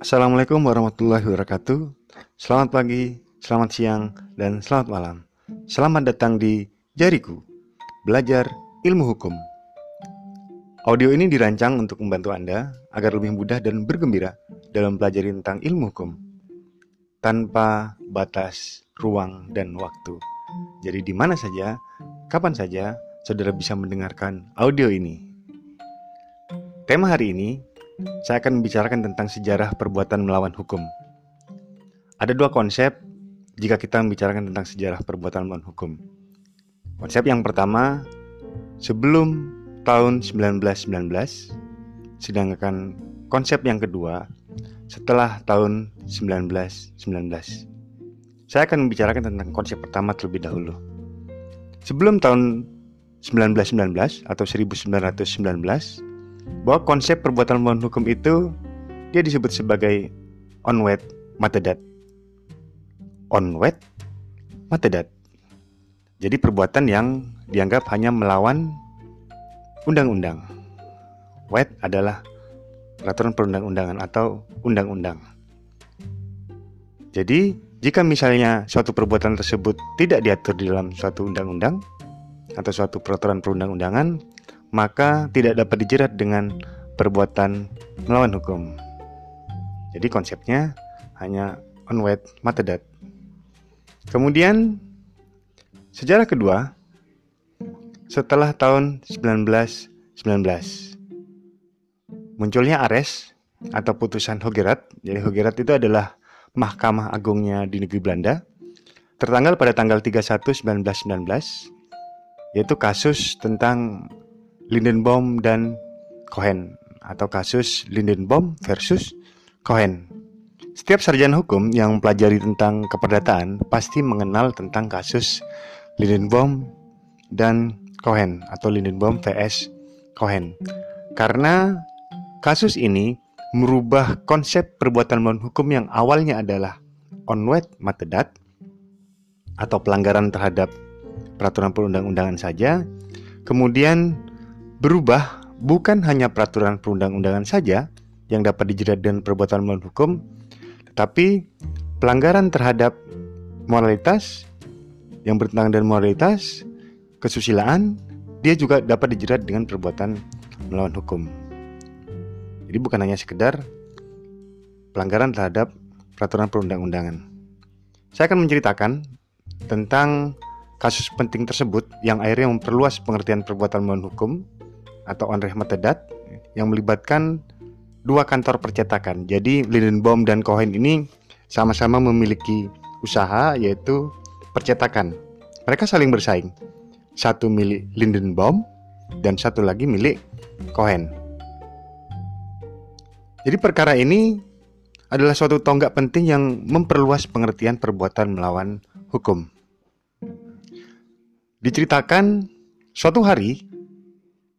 Assalamualaikum warahmatullahi wabarakatuh. Selamat pagi, selamat siang, dan selamat malam. Selamat datang di Jariku, belajar ilmu hukum. Audio ini dirancang untuk membantu Anda agar lebih mudah dan bergembira dalam belajar tentang ilmu hukum tanpa batas ruang dan waktu. Jadi di mana saja, kapan saja, saudara bisa mendengarkan audio ini. Tema hari ini saya akan membicarakan tentang sejarah perbuatan melawan hukum. Ada dua konsep jika kita membicarakan tentang sejarah perbuatan melawan hukum. Konsep yang pertama, sebelum tahun 1919, sedangkan konsep yang kedua, setelah tahun 1919. Saya akan membicarakan tentang konsep pertama terlebih dahulu. Sebelum tahun 1919 atau 1919, bahwa konsep perbuatan melawan hukum itu dia disebut sebagai onwet matedat. Onwet matedat. Jadi perbuatan yang dianggap hanya melawan undang-undang. Wet adalah peraturan perundang-undangan atau undang-undang. Jadi, jika misalnya suatu perbuatan tersebut tidak diatur di dalam suatu undang-undang atau suatu peraturan perundang-undangan, maka tidak dapat dijerat dengan perbuatan melawan hukum. Jadi konsepnya hanya on wet matedat. Kemudian sejarah kedua setelah tahun 1919 munculnya Ares atau putusan Hogerat. Jadi Hogerat itu adalah Mahkamah Agungnya di negeri Belanda tertanggal pada tanggal 31 1919 yaitu kasus tentang Lindenbaum dan Cohen atau kasus Lindenbaum versus Cohen. Setiap sarjana hukum yang mempelajari tentang keperdataan pasti mengenal tentang kasus Lindenbaum dan Cohen atau Lindenbaum vs Cohen. Karena kasus ini merubah konsep perbuatan melawan hukum yang awalnya adalah onwet matedat atau pelanggaran terhadap peraturan perundang-undangan saja, kemudian berubah bukan hanya peraturan perundang-undangan saja yang dapat dijerat dengan perbuatan melawan hukum, tetapi pelanggaran terhadap moralitas yang bertentangan dengan moralitas, kesusilaan, dia juga dapat dijerat dengan perbuatan melawan hukum. Jadi bukan hanya sekedar pelanggaran terhadap peraturan perundang-undangan. Saya akan menceritakan tentang kasus penting tersebut yang akhirnya memperluas pengertian perbuatan melawan hukum atau Onreh Matedat yang melibatkan dua kantor percetakan. Jadi Lindenbaum dan Cohen ini sama-sama memiliki usaha yaitu percetakan. Mereka saling bersaing. Satu milik Lindenbaum dan satu lagi milik Cohen. Jadi perkara ini adalah suatu tonggak penting yang memperluas pengertian perbuatan melawan hukum. Diceritakan suatu hari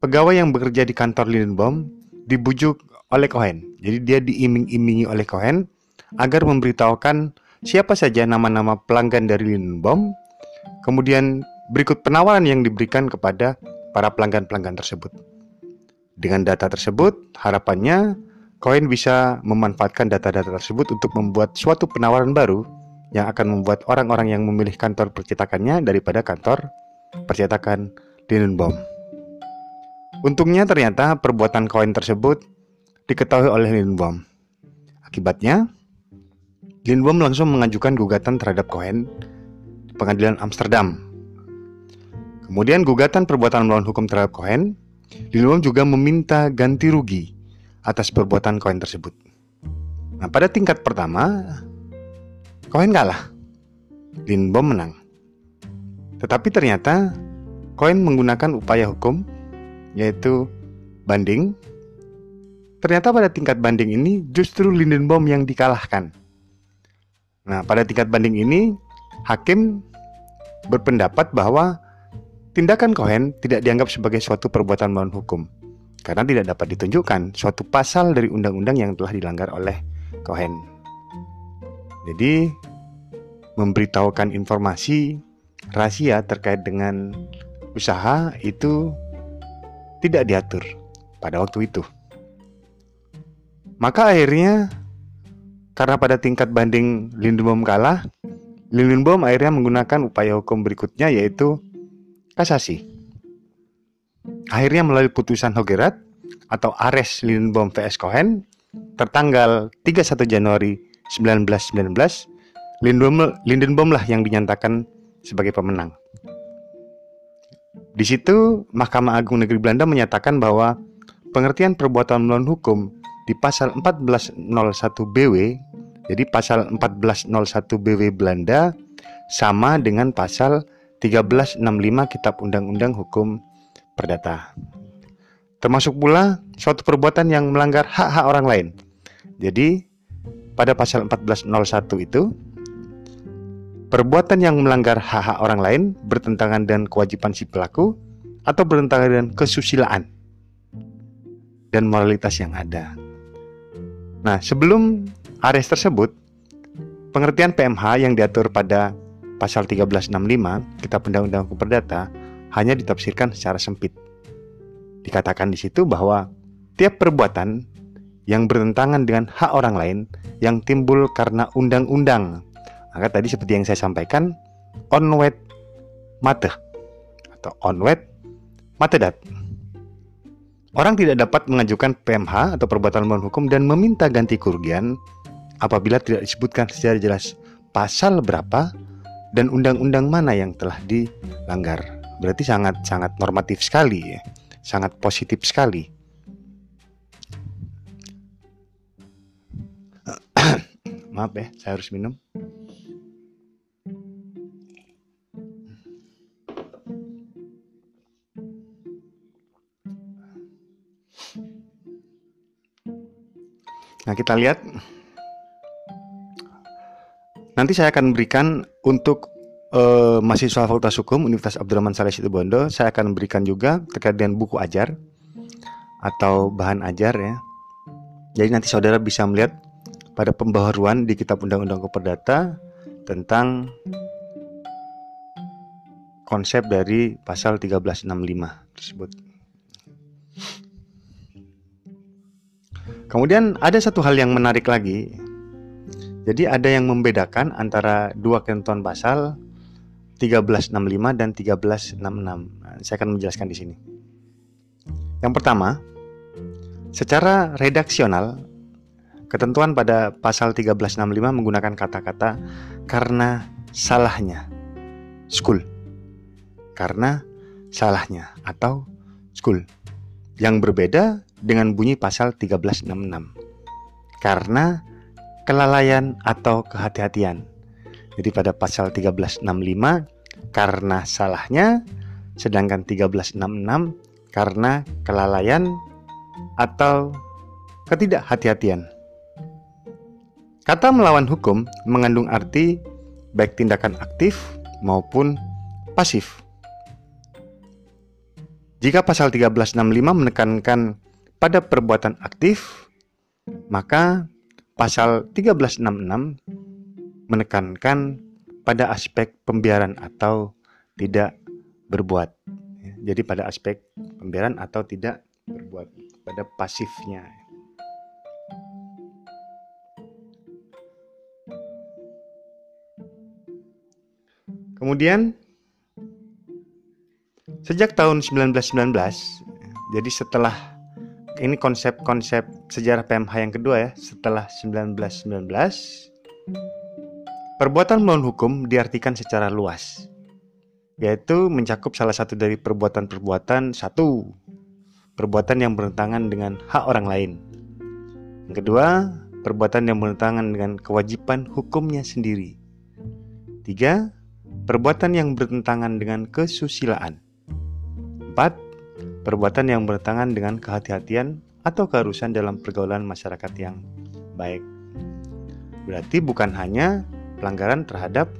Pegawai yang bekerja di kantor Lindenbaum dibujuk oleh Cohen. Jadi dia diiming-imingi oleh Cohen agar memberitahukan siapa saja nama-nama pelanggan dari Lindenbaum. Kemudian berikut penawaran yang diberikan kepada para pelanggan-pelanggan tersebut. Dengan data tersebut, harapannya Cohen bisa memanfaatkan data-data tersebut untuk membuat suatu penawaran baru yang akan membuat orang-orang yang memilih kantor percetakannya daripada kantor percetakan Lindenbaum. Untungnya ternyata perbuatan koin tersebut diketahui oleh Lindbaum. Akibatnya, Lindbaum langsung mengajukan gugatan terhadap Cohen di pengadilan Amsterdam. Kemudian gugatan perbuatan melawan hukum terhadap Cohen, Lindbaum juga meminta ganti rugi atas perbuatan Cohen tersebut. Nah, pada tingkat pertama, Cohen kalah. Lindbaum menang. Tetapi ternyata Cohen menggunakan upaya hukum yaitu banding. Ternyata pada tingkat banding ini justru Lindenbaum yang dikalahkan. Nah, pada tingkat banding ini hakim berpendapat bahwa tindakan Cohen tidak dianggap sebagai suatu perbuatan melawan hukum karena tidak dapat ditunjukkan suatu pasal dari undang-undang yang telah dilanggar oleh Cohen. Jadi memberitahukan informasi rahasia terkait dengan usaha itu tidak diatur pada waktu itu. Maka akhirnya karena pada tingkat banding Lindenbaum kalah, Lindenbaum akhirnya menggunakan upaya hukum berikutnya yaitu kasasi. Akhirnya melalui putusan Hogerat atau Ares Lindenbaum vs Cohen tertanggal 31 Januari 1919, Lindenbaum, Lindenbaum lah yang dinyatakan sebagai pemenang. Di situ Mahkamah Agung Negeri Belanda menyatakan bahwa pengertian perbuatan melawan hukum di pasal 1401 BW, jadi pasal 1401 BW Belanda sama dengan pasal 1365 Kitab Undang-Undang Hukum Perdata. Termasuk pula suatu perbuatan yang melanggar hak-hak orang lain. Jadi pada pasal 1401 itu Perbuatan yang melanggar hak-hak orang lain bertentangan dengan kewajiban si pelaku atau bertentangan dengan kesusilaan dan moralitas yang ada. Nah, sebelum ares tersebut, pengertian PMH yang diatur pada pasal 1365 Kitab Undang-Undang Hukum Perdata hanya ditafsirkan secara sempit. Dikatakan di situ bahwa tiap perbuatan yang bertentangan dengan hak orang lain yang timbul karena undang-undang maka tadi seperti yang saya sampaikan, onwet mate atau onwet matedat. Orang tidak dapat mengajukan PMH atau perbuatan melawan hukum dan meminta ganti kerugian apabila tidak disebutkan secara jelas pasal berapa dan undang-undang mana yang telah dilanggar. Berarti sangat sangat normatif sekali ya. Sangat positif sekali. Maaf ya, saya harus minum. Nah, kita lihat nanti saya akan berikan untuk uh, mahasiswa Fakultas Hukum Universitas Abdurrahman Saleh Situbondo, saya akan berikan juga terkait dengan buku ajar atau bahan ajar ya. Jadi nanti saudara bisa melihat pada pembaharuan di Kitab Undang-Undang Perdata tentang konsep dari pasal 1365 tersebut. Kemudian ada satu hal yang menarik lagi. Jadi ada yang membedakan antara dua ketentuan pasal 1365 dan 1366. Nah, saya akan menjelaskan di sini. Yang pertama, secara redaksional ketentuan pada pasal 1365 menggunakan kata-kata karena salahnya. School. Karena salahnya atau school. Yang berbeda dengan bunyi pasal 1366. Karena kelalaian atau kehati-hatian. Jadi pada pasal 1365 karena salahnya sedangkan 1366 karena kelalaian atau ketidakhati-hatian. Kata melawan hukum mengandung arti baik tindakan aktif maupun pasif. Jika pasal 1365 menekankan pada perbuatan aktif, maka pasal 1366 menekankan pada aspek pembiaran atau tidak berbuat. Jadi pada aspek pembiaran atau tidak berbuat, pada pasifnya. Kemudian sejak tahun 1919, jadi setelah ini konsep-konsep sejarah PMH yang kedua ya setelah 1919 perbuatan melawan hukum diartikan secara luas yaitu mencakup salah satu dari perbuatan-perbuatan satu perbuatan yang bertentangan dengan hak orang lain. Yang kedua perbuatan yang bertentangan dengan kewajiban hukumnya sendiri. Tiga perbuatan yang bertentangan dengan kesusilaan perbuatan yang bertentangan dengan kehati-hatian atau keharusan dalam pergaulan masyarakat yang baik. Berarti bukan hanya pelanggaran terhadap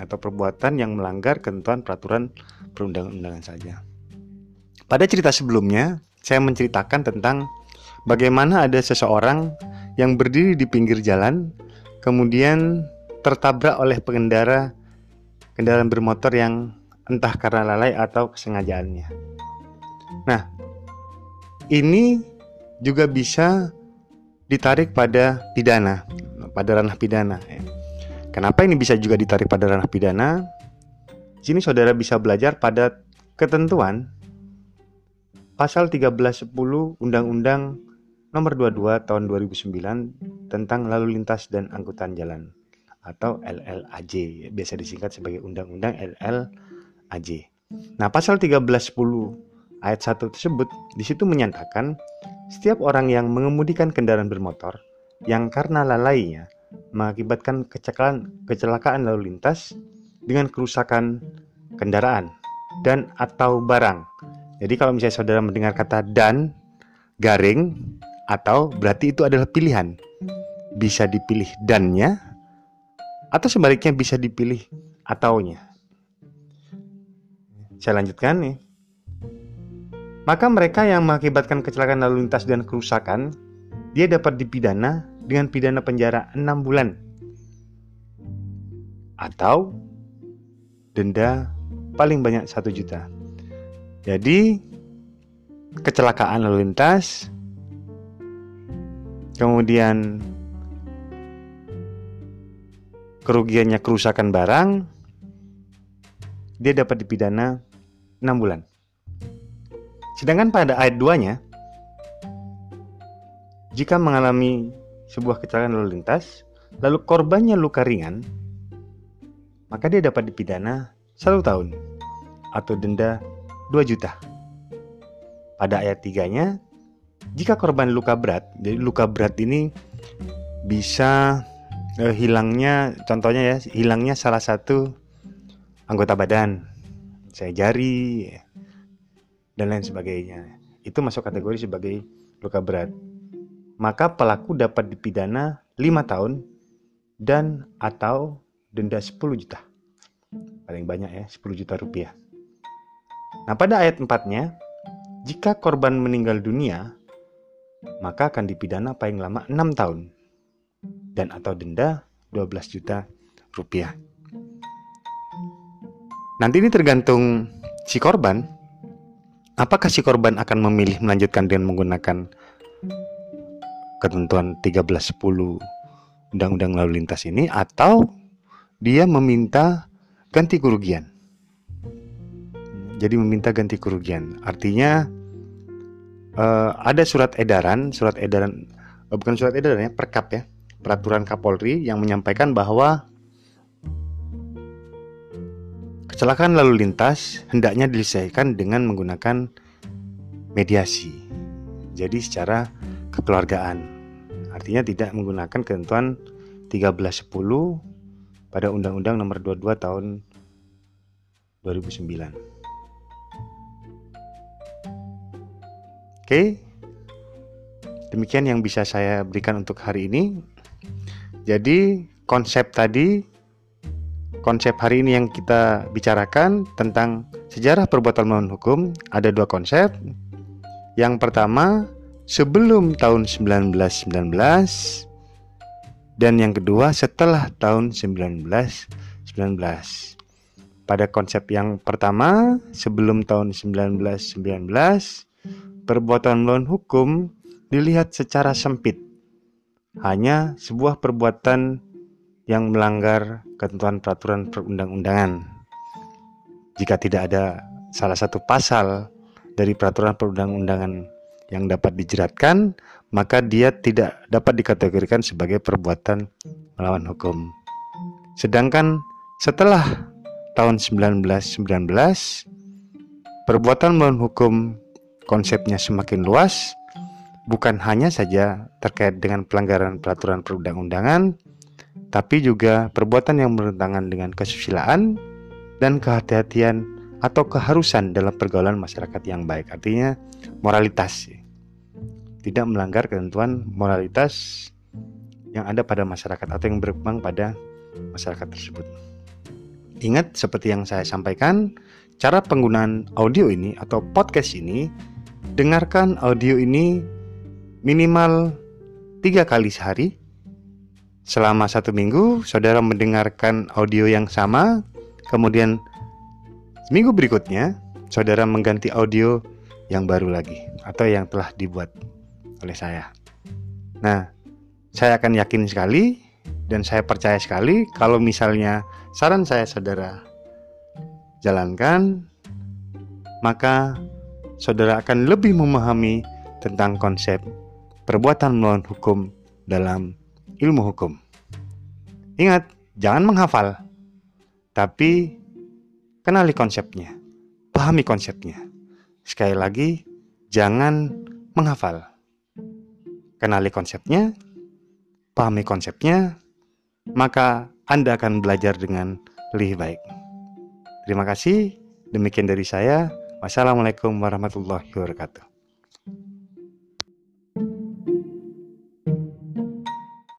atau perbuatan yang melanggar ketentuan peraturan perundang-undangan saja. Pada cerita sebelumnya, saya menceritakan tentang bagaimana ada seseorang yang berdiri di pinggir jalan, kemudian tertabrak oleh pengendara kendaraan bermotor yang entah karena lalai atau kesengajaannya. Nah, ini juga bisa ditarik pada pidana. pada ranah pidana. Ya. Kenapa ini bisa juga ditarik pada ranah pidana? Sini saudara bisa belajar pada ketentuan pasal 1310 Undang-Undang Nomor 22 Tahun 2009 tentang Lalu Lintas dan Angkutan Jalan atau LLAJ, biasa disingkat sebagai Undang-Undang LLAJ. Nah, pasal 1310 ayat 1 tersebut di situ menyatakan setiap orang yang mengemudikan kendaraan bermotor yang karena lalainya mengakibatkan kecelakaan, kecelakaan lalu lintas dengan kerusakan kendaraan dan atau barang. Jadi kalau misalnya saudara mendengar kata dan garing atau berarti itu adalah pilihan. Bisa dipilih dannya atau sebaliknya bisa dipilih ataunya. Saya lanjutkan nih. Maka mereka yang mengakibatkan kecelakaan lalu lintas dan kerusakan, dia dapat dipidana dengan pidana penjara 6 bulan. Atau denda paling banyak 1 juta. Jadi kecelakaan lalu lintas kemudian kerugiannya kerusakan barang, dia dapat dipidana 6 bulan. Sedangkan pada ayat 2-nya, jika mengalami sebuah kecelakaan lalu lintas, lalu korbannya luka ringan, maka dia dapat dipidana satu tahun atau denda 2 juta. Pada ayat 3-nya, jika korban luka berat, jadi luka berat ini bisa eh, hilangnya contohnya ya hilangnya salah satu anggota badan saya jari dan lain sebagainya itu masuk kategori sebagai luka berat maka pelaku dapat dipidana 5 tahun dan atau denda 10 juta paling banyak ya 10 juta rupiah nah pada ayat 4 nya jika korban meninggal dunia maka akan dipidana paling lama 6 tahun dan atau denda 12 juta rupiah. Nanti ini tergantung si korban. Apakah si korban akan memilih melanjutkan dengan menggunakan ketentuan 1310 Undang-Undang Lalu Lintas ini atau dia meminta ganti kerugian. Jadi meminta ganti kerugian. Artinya uh, ada surat edaran, surat edaran uh, bukan surat edaran ya, perkap ya peraturan Kapolri yang menyampaikan bahwa kecelakaan lalu lintas hendaknya diselesaikan dengan menggunakan mediasi. Jadi secara kekeluargaan. Artinya tidak menggunakan ketentuan 1310 pada Undang-Undang Nomor 22 tahun 2009. Oke. Demikian yang bisa saya berikan untuk hari ini. Jadi konsep tadi konsep hari ini yang kita bicarakan tentang sejarah perbuatan melawan hukum ada dua konsep. Yang pertama, sebelum tahun 1919 dan yang kedua setelah tahun 1919. Pada konsep yang pertama, sebelum tahun 1919, perbuatan melawan hukum dilihat secara sempit hanya sebuah perbuatan yang melanggar ketentuan peraturan perundang-undangan. Jika tidak ada salah satu pasal dari peraturan perundang-undangan yang dapat dijeratkan, maka dia tidak dapat dikategorikan sebagai perbuatan melawan hukum. Sedangkan setelah tahun 1919, perbuatan melawan hukum konsepnya semakin luas bukan hanya saja terkait dengan pelanggaran peraturan perundang-undangan, tapi juga perbuatan yang bertentangan dengan kesusilaan dan kehati-hatian atau keharusan dalam pergaulan masyarakat yang baik. Artinya moralitas. Tidak melanggar ketentuan moralitas yang ada pada masyarakat atau yang berkembang pada masyarakat tersebut. Ingat seperti yang saya sampaikan, cara penggunaan audio ini atau podcast ini, dengarkan audio ini minimal tiga kali sehari. Selama satu minggu, saudara mendengarkan audio yang sama, kemudian minggu berikutnya, saudara mengganti audio yang baru lagi atau yang telah dibuat oleh saya. Nah, saya akan yakin sekali dan saya percaya sekali kalau misalnya saran saya saudara jalankan maka saudara akan lebih memahami tentang konsep perbuatan melawan hukum dalam ilmu hukum. Ingat, jangan menghafal, tapi kenali konsepnya, pahami konsepnya. Sekali lagi, jangan menghafal. Kenali konsepnya, pahami konsepnya, maka Anda akan belajar dengan lebih baik. Terima kasih. Demikian dari saya. Wassalamualaikum warahmatullahi wabarakatuh.